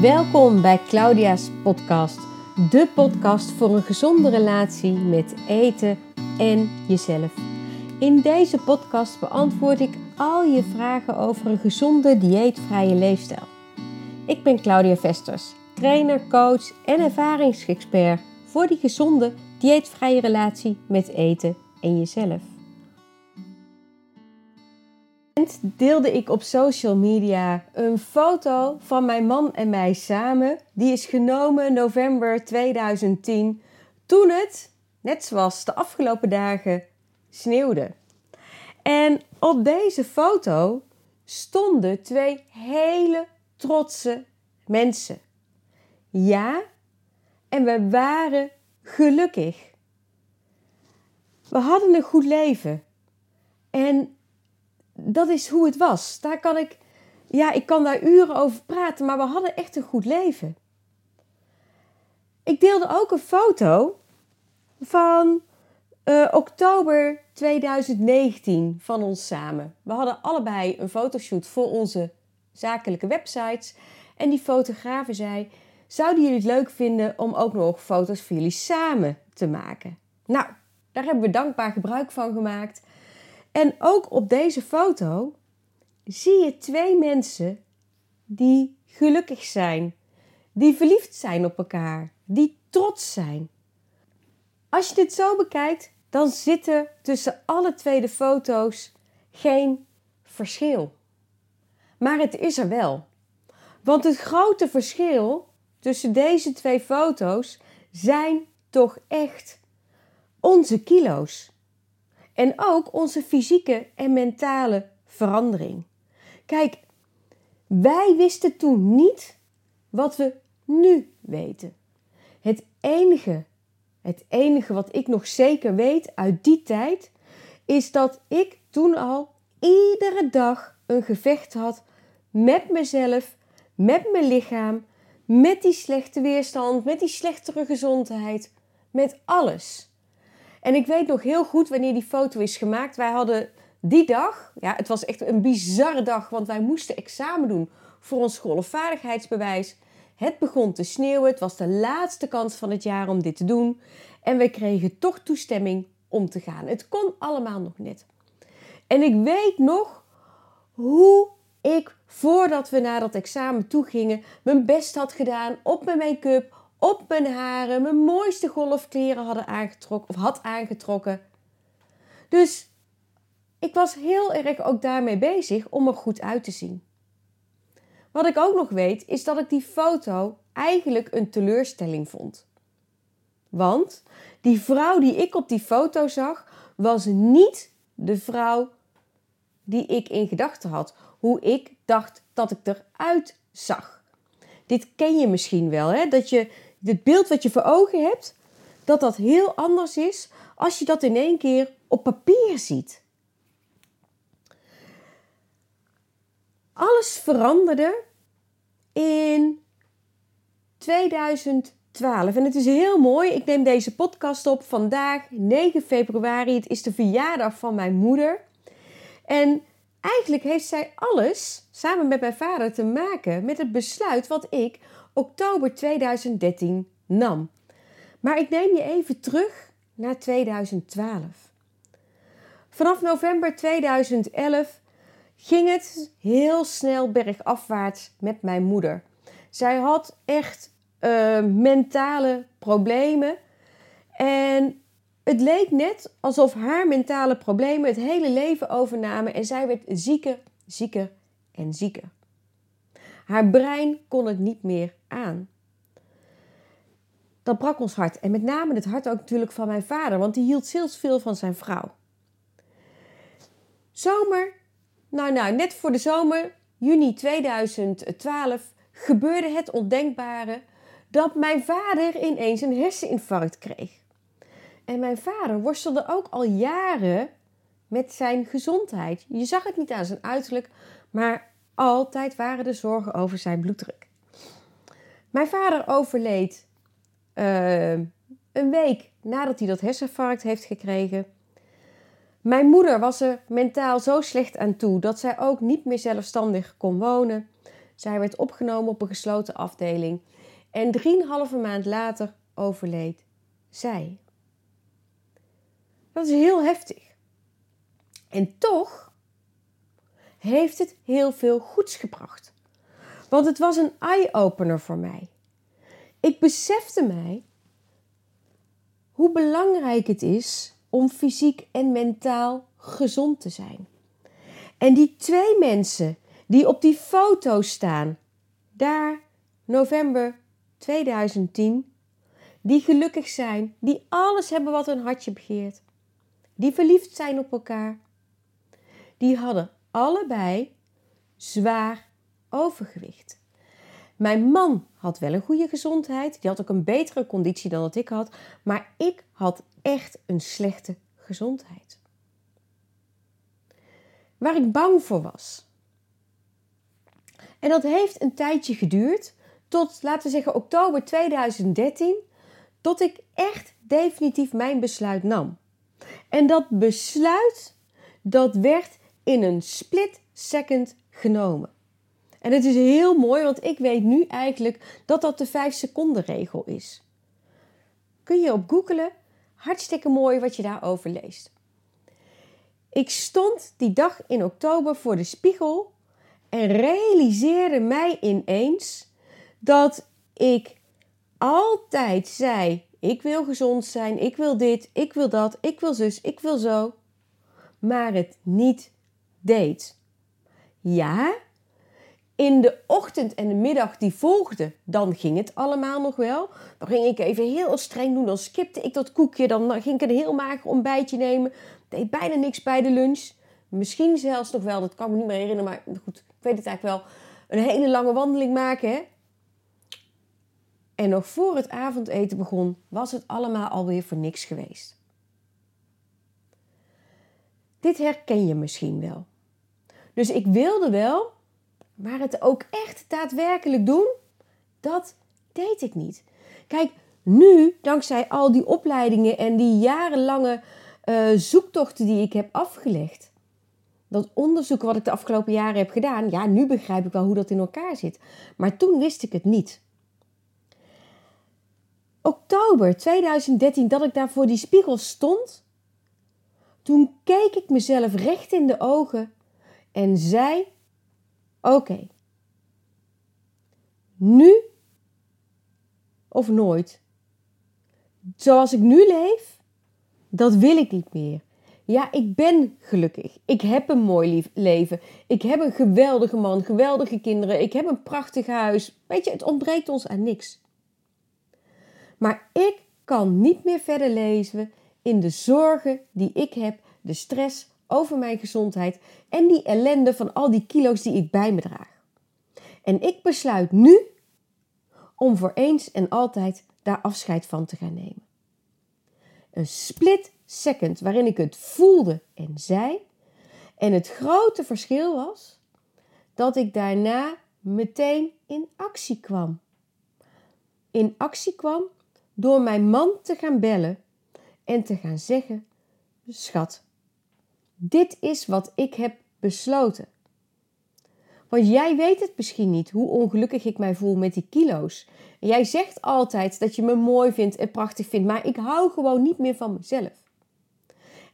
Welkom bij Claudia's podcast, de podcast voor een gezonde relatie met eten en jezelf. In deze podcast beantwoord ik al je vragen over een gezonde dieetvrije leefstijl. Ik ben Claudia Vesters, trainer, coach en ervaringsexpert voor die gezonde dieetvrije relatie met eten en jezelf deelde ik op social media een foto van mijn man en mij samen. Die is genomen november 2010, toen het, net zoals de afgelopen dagen, sneeuwde. En op deze foto stonden twee hele trotse mensen. Ja, en we waren gelukkig. We hadden een goed leven. En dat is hoe het was. Daar kan ik, ja, ik kan daar uren over praten, maar we hadden echt een goed leven. Ik deelde ook een foto van uh, oktober 2019 van ons samen. We hadden allebei een fotoshoot voor onze zakelijke websites. En die fotografen zei: Zouden jullie het leuk vinden om ook nog foto's voor jullie samen te maken? Nou, daar hebben we dankbaar gebruik van gemaakt. En ook op deze foto zie je twee mensen die gelukkig zijn, die verliefd zijn op elkaar, die trots zijn. Als je dit zo bekijkt, dan zit er tussen alle twee de foto's geen verschil. Maar het is er wel. Want het grote verschil tussen deze twee foto's zijn toch echt onze kilo's. En ook onze fysieke en mentale verandering. Kijk, wij wisten toen niet wat we nu weten. Het enige, het enige wat ik nog zeker weet uit die tijd, is dat ik toen al iedere dag een gevecht had met mezelf, met mijn lichaam, met die slechte weerstand, met die slechtere gezondheid, met alles. En ik weet nog heel goed wanneer die foto is gemaakt. Wij hadden die dag, ja, het was echt een bizarre dag, want wij moesten examen doen voor ons schoolvaardigheidsbewijs. Het begon te sneeuwen, het was de laatste kans van het jaar om dit te doen. En we kregen toch toestemming om te gaan. Het kon allemaal nog net. En ik weet nog hoe ik, voordat we naar dat examen toe gingen, mijn best had gedaan op mijn make-up, op mijn haren mijn mooiste golfkleren hadden aangetrokken, of had aangetrokken. Dus ik was heel erg ook daarmee bezig om er goed uit te zien. Wat ik ook nog weet, is dat ik die foto eigenlijk een teleurstelling vond. Want die vrouw die ik op die foto zag, was niet de vrouw die ik in gedachten had. Hoe ik dacht dat ik eruit zag. Dit ken je misschien wel, hè? dat je het beeld wat je voor ogen hebt, dat dat heel anders is als je dat in één keer op papier ziet. Alles veranderde in 2012. En het is heel mooi. Ik neem deze podcast op vandaag, 9 februari. Het is de verjaardag van mijn moeder. En eigenlijk heeft zij alles samen met mijn vader te maken met het besluit wat ik oktober 2013 nam. Maar ik neem je even terug naar 2012. Vanaf november 2011 ging het heel snel bergafwaarts met mijn moeder. Zij had echt uh, mentale problemen. En het leek net alsof haar mentale problemen het hele leven overnamen en zij werd zieker, zieker en zieker. Haar brein kon het niet meer aan. Dat brak ons hart. En met name het hart ook natuurlijk van mijn vader, want die hield heel veel van zijn vrouw. Zomer, nou nou, net voor de zomer, juni 2012, gebeurde het ondenkbare dat mijn vader ineens een herseninfarct kreeg. En mijn vader worstelde ook al jaren met zijn gezondheid. Je zag het niet aan zijn uiterlijk, maar altijd waren er zorgen over zijn bloeddruk. Mijn vader overleed uh, een week nadat hij dat herseninfarct heeft gekregen. Mijn moeder was er mentaal zo slecht aan toe dat zij ook niet meer zelfstandig kon wonen. Zij werd opgenomen op een gesloten afdeling. En drieënhalve maand later overleed zij. Dat is heel heftig. En toch heeft het heel veel goeds gebracht. Want het was een eye-opener voor mij. Ik besefte mij hoe belangrijk het is om fysiek en mentaal gezond te zijn. En die twee mensen die op die foto staan, daar november 2010, die gelukkig zijn, die alles hebben wat hun hartje begeert, die verliefd zijn op elkaar, die hadden allebei zwaar overgewicht. Mijn man had wel een goede gezondheid, die had ook een betere conditie dan dat ik had, maar ik had echt een slechte gezondheid. Waar ik bang voor was. En dat heeft een tijdje geduurd, tot laten we zeggen oktober 2013, tot ik echt definitief mijn besluit nam. En dat besluit, dat werd in een split second genomen. En het is heel mooi, want ik weet nu eigenlijk dat dat de 5 seconden regel is. Kun je op googelen, hartstikke mooi wat je daarover leest. Ik stond die dag in oktober voor de spiegel en realiseerde mij ineens dat ik altijd zei: Ik wil gezond zijn, ik wil dit, ik wil dat, ik wil zus, ik wil zo, maar het niet deed. Ja, in de ochtend en de middag die volgden, dan ging het allemaal nog wel. Dan ging ik even heel streng doen, dan skipte ik dat koekje, dan ging ik een heel mager ontbijtje nemen. Deed bijna niks bij de lunch. Misschien zelfs nog wel, dat kan me niet meer herinneren, maar goed, ik weet het eigenlijk wel. Een hele lange wandeling maken, hè. En nog voor het avondeten begon, was het allemaal alweer voor niks geweest. Dit herken je misschien wel. Dus ik wilde wel, maar het ook echt daadwerkelijk doen, dat deed ik niet. Kijk, nu, dankzij al die opleidingen en die jarenlange uh, zoektochten die ik heb afgelegd, dat onderzoek wat ik de afgelopen jaren heb gedaan, ja, nu begrijp ik wel hoe dat in elkaar zit. Maar toen wist ik het niet. Oktober 2013, dat ik daar voor die spiegel stond, toen keek ik mezelf recht in de ogen en zei: Oké, nu of nooit. Zoals ik nu leef, dat wil ik niet meer. Ja, ik ben gelukkig. Ik heb een mooi leven. Ik heb een geweldige man, geweldige kinderen. Ik heb een prachtig huis. Weet je, het ontbreekt ons aan niks. Maar ik kan niet meer verder leven in de zorgen die ik heb, de stress over mijn gezondheid en die ellende van al die kilo's die ik bij me draag. En ik besluit nu om voor eens en altijd daar afscheid van te gaan nemen. Een split second waarin ik het voelde en zei. En het grote verschil was dat ik daarna meteen in actie kwam. In actie kwam door mijn man te gaan bellen en te gaan zeggen: Schat, dit is wat ik heb besloten. Want jij weet het misschien niet hoe ongelukkig ik mij voel met die kilo's. Jij zegt altijd dat je me mooi vindt en prachtig vindt, maar ik hou gewoon niet meer van mezelf.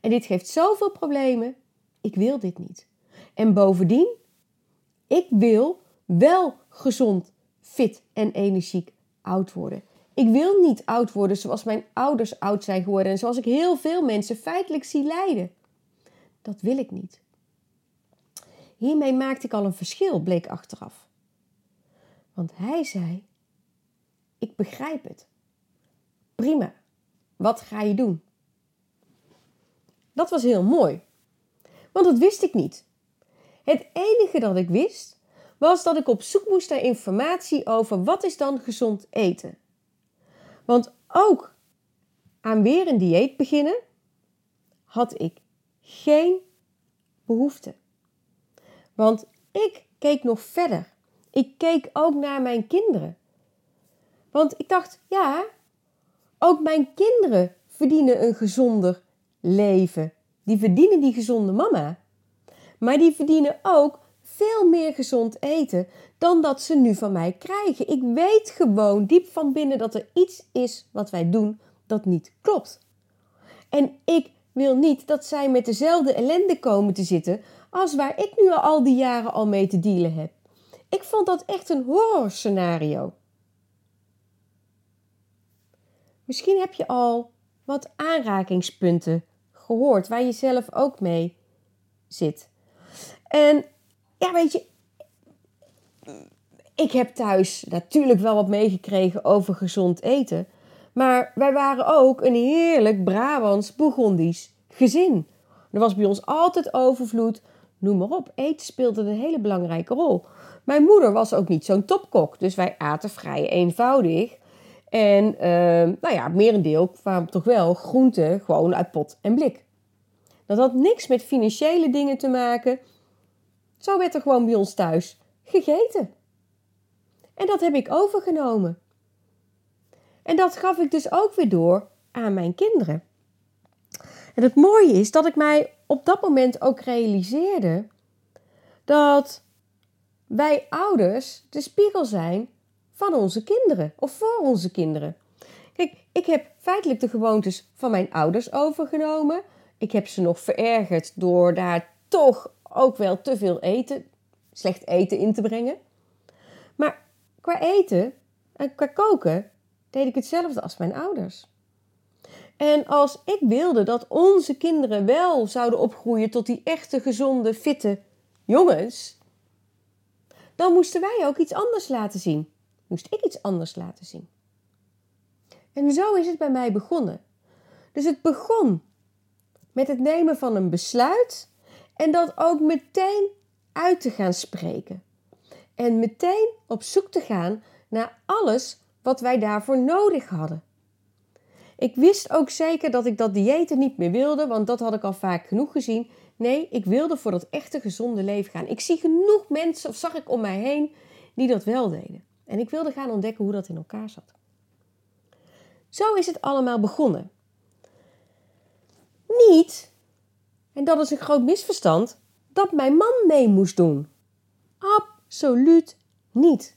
En dit geeft zoveel problemen. Ik wil dit niet. En bovendien, ik wil wel gezond, fit en energiek oud worden. Ik wil niet oud worden zoals mijn ouders oud zijn geworden en zoals ik heel veel mensen feitelijk zie lijden. Dat wil ik niet. Hiermee maakte ik al een verschil, bleek achteraf. Want hij zei: Ik begrijp het. Prima. Wat ga je doen? Dat was heel mooi. Want dat wist ik niet. Het enige dat ik wist was dat ik op zoek moest naar informatie over wat is dan gezond eten. Want ook aan weer een dieet beginnen had ik geen behoefte. Want ik keek nog verder. Ik keek ook naar mijn kinderen. Want ik dacht, ja, ook mijn kinderen verdienen een gezonder leven. Die verdienen die gezonde mama. Maar die verdienen ook veel meer gezond eten dan dat ze nu van mij krijgen. Ik weet gewoon diep van binnen dat er iets is wat wij doen dat niet klopt. En ik wil niet dat zij met dezelfde ellende komen te zitten als waar ik nu al die jaren al mee te dealen heb. Ik vond dat echt een horrorscenario. Misschien heb je al wat aanrakingspunten gehoord waar je zelf ook mee zit. En ja, weet je, ik heb thuis natuurlijk wel wat meegekregen over gezond eten. Maar wij waren ook een heerlijk Brabants Bourgondisch gezin. Er was bij ons altijd overvloed, noem maar op. Eten speelde een hele belangrijke rol. Mijn moeder was ook niet zo'n topkok, dus wij aten vrij eenvoudig. En uh, nou ja, merendeel kwamen toch wel groenten gewoon uit pot en blik. Dat had niks met financiële dingen te maken. Zo werd er gewoon bij ons thuis gegeten. En dat heb ik overgenomen. En dat gaf ik dus ook weer door aan mijn kinderen. En het mooie is dat ik mij op dat moment ook realiseerde dat wij ouders de spiegel zijn van onze kinderen of voor onze kinderen. Kijk, ik heb feitelijk de gewoontes van mijn ouders overgenomen. Ik heb ze nog verergerd door daar toch ook wel te veel eten, slecht eten in te brengen. Maar qua eten en qua koken deed ik hetzelfde als mijn ouders. En als ik wilde dat onze kinderen wel zouden opgroeien tot die echte gezonde, fitte jongens, dan moesten wij ook iets anders laten zien. Moest ik iets anders laten zien. En zo is het bij mij begonnen. Dus het begon met het nemen van een besluit en dat ook meteen uit te gaan spreken. En meteen op zoek te gaan naar alles wat wij daarvoor nodig hadden. Ik wist ook zeker dat ik dat diëten niet meer wilde, want dat had ik al vaak genoeg gezien. Nee, ik wilde voor dat echte gezonde leven gaan. Ik zie genoeg mensen, of zag ik om mij heen, die dat wel deden. En ik wilde gaan ontdekken hoe dat in elkaar zat. Zo is het allemaal begonnen. Niet, en dat is een groot misverstand, dat mijn man mee moest doen. Absoluut niet.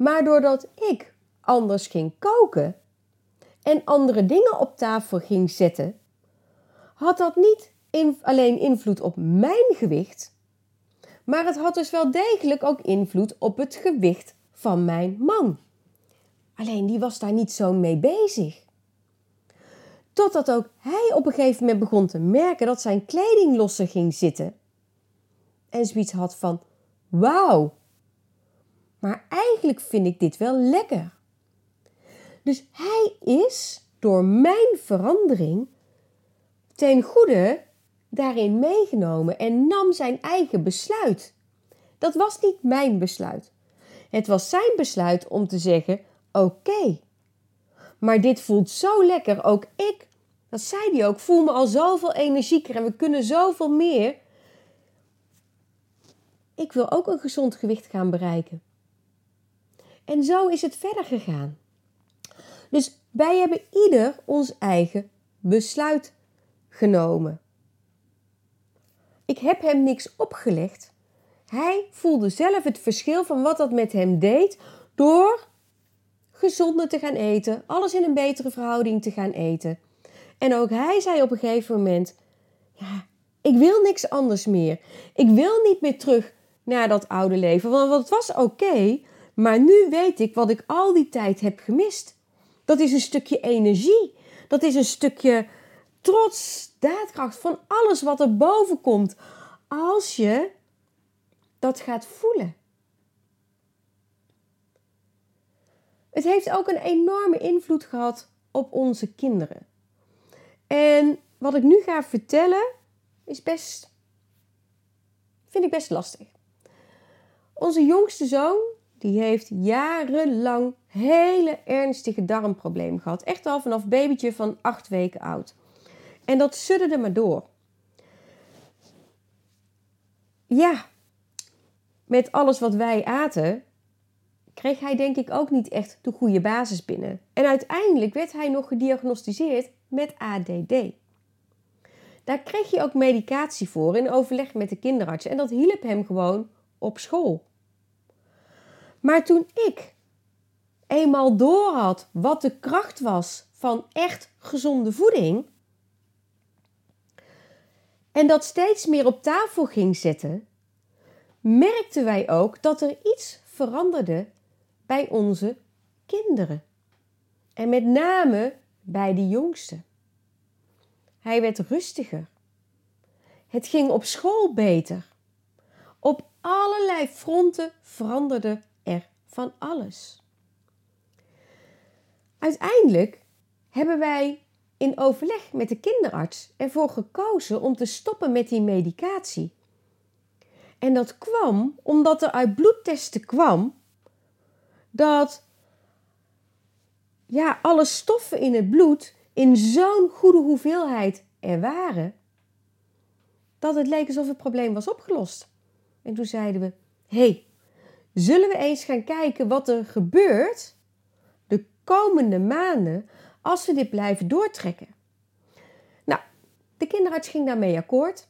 Maar doordat ik anders ging koken en andere dingen op tafel ging zetten, had dat niet alleen invloed op mijn gewicht, maar het had dus wel degelijk ook invloed op het gewicht van mijn man. Alleen die was daar niet zo mee bezig. Totdat ook hij op een gegeven moment begon te merken dat zijn kleding losser ging zitten. En zoiets had van: Wauw, maar eigenlijk vind ik dit wel lekker. Dus hij is door mijn verandering ten goede daarin meegenomen en nam zijn eigen besluit. Dat was niet mijn besluit. Het was zijn besluit om te zeggen: Oké, maar dit voelt zo lekker. Ook ik, dat zei hij ook, voel me al zoveel energieker en we kunnen zoveel meer. Ik wil ook een gezond gewicht gaan bereiken. En zo is het verder gegaan. Dus wij hebben ieder ons eigen besluit genomen. Ik heb hem niks opgelegd. Hij voelde zelf het verschil van wat dat met hem deed door gezonder te gaan eten, alles in een betere verhouding te gaan eten. En ook hij zei op een gegeven moment: Ja, ik wil niks anders meer. Ik wil niet meer terug naar dat oude leven, want het was oké, maar nu weet ik wat ik al die tijd heb gemist. Dat is een stukje energie. Dat is een stukje trots, daadkracht van alles wat er boven komt. Als je dat gaat voelen. Het heeft ook een enorme invloed gehad op onze kinderen. En wat ik nu ga vertellen is best, vind ik best lastig. Onze jongste zoon, die heeft jarenlang hele ernstige darmproblemen gehad. Echt al vanaf babytje van acht weken oud. En dat sudderde maar door. Ja, met alles wat wij aten, kreeg hij denk ik ook niet echt de goede basis binnen. En uiteindelijk werd hij nog gediagnosticeerd met ADD. Daar kreeg je ook medicatie voor in overleg met de kinderarts. En dat hielp hem gewoon op school. Maar toen ik eenmaal doorhad wat de kracht was van echt gezonde voeding. En dat steeds meer op tafel ging zetten, merkten wij ook dat er iets veranderde bij onze kinderen. En met name bij de jongste. Hij werd rustiger. Het ging op school beter. Op allerlei fronten veranderde er van alles. Uiteindelijk hebben wij in overleg met de kinderarts ervoor gekozen om te stoppen met die medicatie. En dat kwam omdat er uit bloedtesten kwam dat ja, alle stoffen in het bloed in zo'n goede hoeveelheid er waren, dat het leek alsof het probleem was opgelost. En toen zeiden we: hé, hey, zullen we eens gaan kijken wat er gebeurt de komende maanden als we dit blijven doortrekken? Nou, de kinderarts ging daarmee akkoord.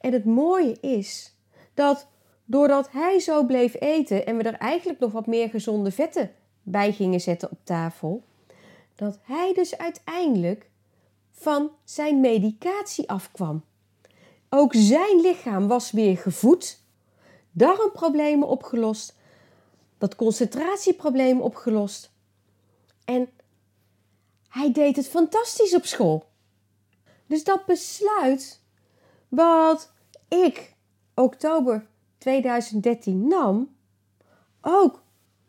En het mooie is dat doordat hij zo bleef eten en we er eigenlijk nog wat meer gezonde vetten bij gingen zetten op tafel, dat hij dus uiteindelijk van zijn medicatie afkwam. Ook zijn lichaam was weer gevoed, darmproblemen opgelost, dat concentratieprobleem opgelost. En hij deed het fantastisch op school. Dus dat besluit wat ik oktober 2013 nam, ook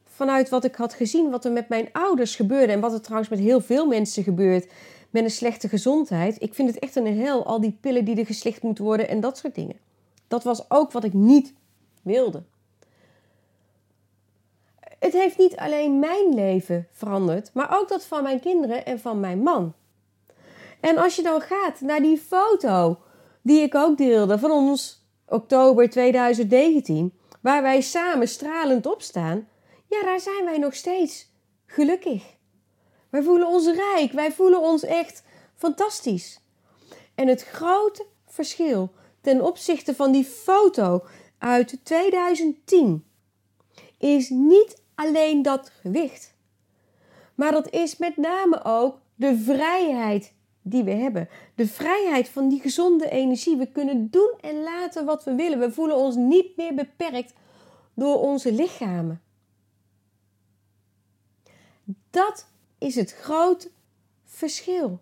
vanuit wat ik had gezien, wat er met mijn ouders gebeurde en wat er trouwens met heel veel mensen gebeurt met een slechte gezondheid. Ik vind het echt een hel, al die pillen die er geslicht moeten worden en dat soort dingen. Dat was ook wat ik niet wilde. Het heeft niet alleen mijn leven veranderd, maar ook dat van mijn kinderen en van mijn man. En als je dan gaat naar die foto die ik ook deelde van ons oktober 2019, waar wij samen stralend op staan, ja, daar zijn wij nog steeds gelukkig. Wij voelen ons rijk, wij voelen ons echt fantastisch. En het grote verschil ten opzichte van die foto uit 2010 is niet alleen dat gewicht, maar dat is met name ook de vrijheid die we hebben. De vrijheid van die gezonde energie. We kunnen doen en laten wat we willen. We voelen ons niet meer beperkt door onze lichamen. Dat is het grote verschil.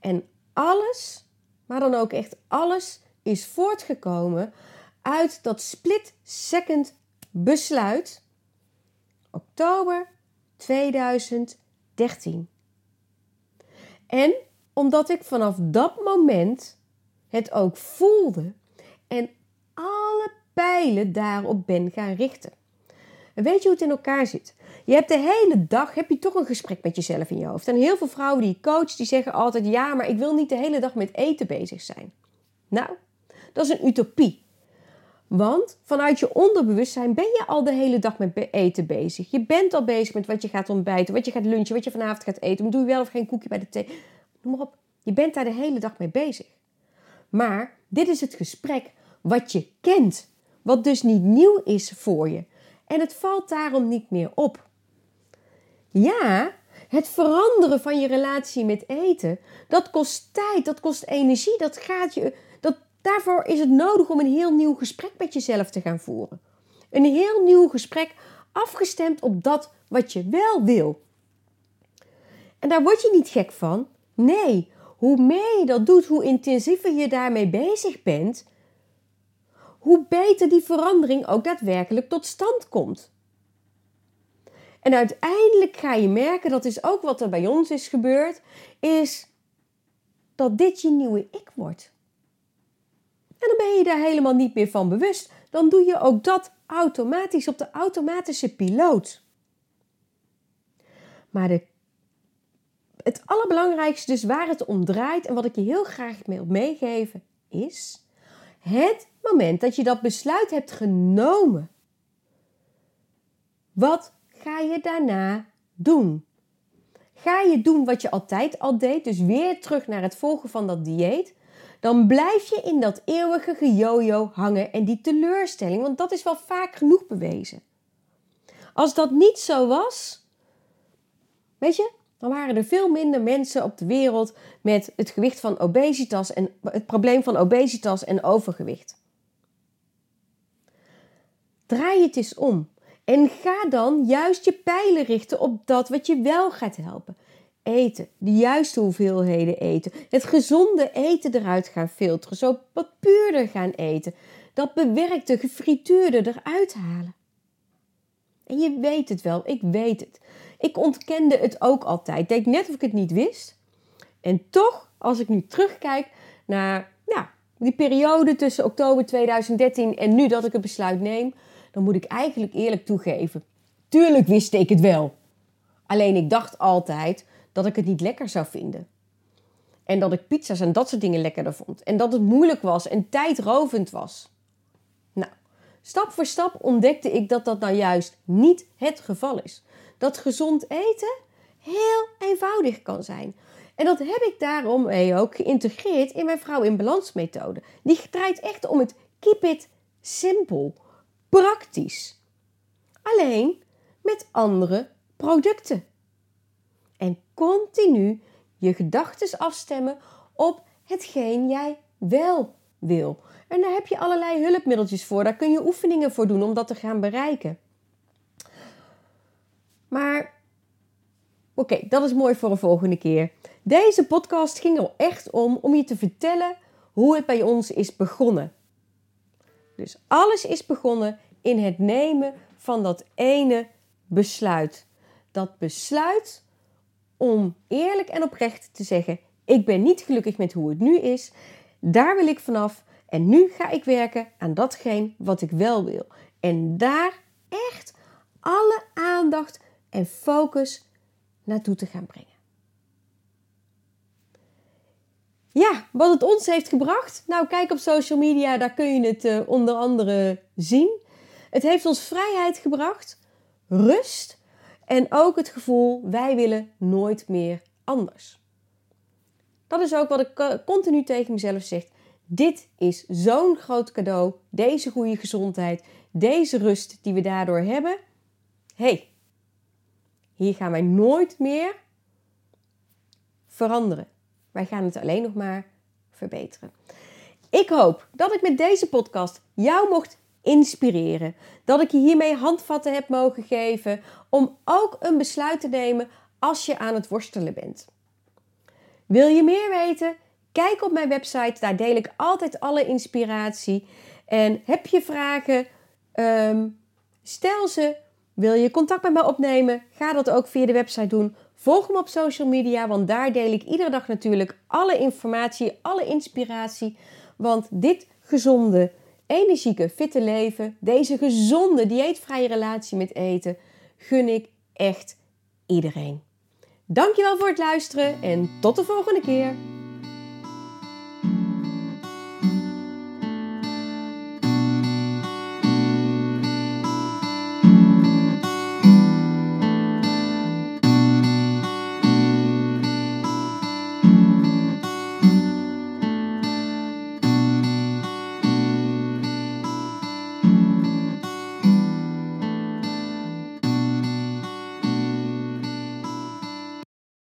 En alles, maar dan ook echt alles, is voortgekomen uit dat split-second besluit oktober 2013. En omdat ik vanaf dat moment het ook voelde en alle pijlen daarop ben gaan richten. En weet je hoe het in elkaar zit? Je hebt de hele dag heb je toch een gesprek met jezelf in je hoofd. En heel veel vrouwen die ik coach, die zeggen altijd: ja, maar ik wil niet de hele dag met eten bezig zijn. Nou, dat is een utopie. Want vanuit je onderbewustzijn ben je al de hele dag met eten bezig. Je bent al bezig met wat je gaat ontbijten, wat je gaat lunchen, wat je vanavond gaat eten. Doe je wel of geen koekje bij de thee? Noem maar op. Je bent daar de hele dag mee bezig. Maar dit is het gesprek wat je kent, wat dus niet nieuw is voor je. En het valt daarom niet meer op. Ja, het veranderen van je relatie met eten, dat kost tijd, dat kost energie, dat gaat je, daarvoor is het nodig om een heel nieuw gesprek met jezelf te gaan voeren. Een heel nieuw gesprek afgestemd op dat wat je wel wil. En daar word je niet gek van. Nee, hoe meer je dat doet, hoe intensiever je daarmee bezig bent, hoe beter die verandering ook daadwerkelijk tot stand komt. En uiteindelijk ga je merken, dat is ook wat er bij ons is gebeurd, is dat dit je nieuwe ik wordt. En dan ben je daar helemaal niet meer van bewust. Dan doe je ook dat automatisch op de automatische piloot. Maar de, het allerbelangrijkste dus waar het om draait en wat ik je heel graag wil meegeven is het moment dat je dat besluit hebt genomen. Wat ga je daarna doen? ga je doen wat je altijd al deed, dus weer terug naar het volgen van dat dieet, dan blijf je in dat eeuwige gejojo hangen en die teleurstelling, want dat is wel vaak genoeg bewezen. Als dat niet zo was, weet je, dan waren er veel minder mensen op de wereld met het gewicht van obesitas en het probleem van obesitas en overgewicht. Draai het eens om en ga dan juist je pijlen richten op dat wat je wel gaat helpen. Eten, de juiste hoeveelheden eten, het gezonde eten eruit gaan filteren, zo wat puurder gaan eten, dat bewerkte, gefrituurde eruit halen. En je weet het wel, ik weet het. Ik ontkende het ook altijd. Deed net of ik het niet wist. En toch, als ik nu terugkijk naar die periode tussen oktober 2013 en nu dat ik het besluit neem, dan moet ik eigenlijk eerlijk toegeven. Tuurlijk wist ik het wel. Alleen ik dacht altijd dat ik het niet lekker zou vinden. En dat ik pizza's en dat soort dingen lekkerder vond. En dat het moeilijk was en tijdrovend was. Nou, stap voor stap ontdekte ik dat dat nou juist niet het geval is. Dat gezond eten heel eenvoudig kan zijn. En dat heb ik daarom mee ook geïntegreerd in mijn vrouw in balans methode. Die draait echt om het keep it simpel praktisch. Alleen met andere producten. Continu je gedachten afstemmen op hetgeen jij wel wil. En daar heb je allerlei hulpmiddeltjes voor. Daar kun je oefeningen voor doen om dat te gaan bereiken. Maar oké, dat is mooi voor een volgende keer. Deze podcast ging er echt om om je te vertellen hoe het bij ons is begonnen. Dus alles is begonnen in het nemen van dat ene besluit. Dat besluit om eerlijk en oprecht te zeggen: ik ben niet gelukkig met hoe het nu is. Daar wil ik vanaf. En nu ga ik werken aan datgene wat ik wel wil. En daar echt alle aandacht en focus naartoe te gaan brengen. Ja, wat het ons heeft gebracht? Nou, kijk op social media, daar kun je het uh, onder andere zien. Het heeft ons vrijheid gebracht, rust en ook het gevoel wij willen nooit meer anders. Dat is ook wat ik continu tegen mezelf zeg. Dit is zo'n groot cadeau, deze goede gezondheid, deze rust die we daardoor hebben. hey, hier gaan wij nooit meer veranderen. Wij gaan het alleen nog maar verbeteren. Ik hoop dat ik met deze podcast jou mocht inspireren. Dat ik je hiermee handvatten heb mogen geven om ook een besluit te nemen als je aan het worstelen bent. Wil je meer weten? Kijk op mijn website, daar deel ik altijd alle inspiratie. En heb je vragen? Ehm, stel ze. Wil je contact met me opnemen? Ga dat ook via de website doen. Volg me op social media, want daar deel ik iedere dag natuurlijk alle informatie, alle inspiratie. Want dit gezonde, energieke, fitte leven, deze gezonde, dieetvrije relatie met eten, gun ik echt iedereen. Dankjewel voor het luisteren en tot de volgende keer.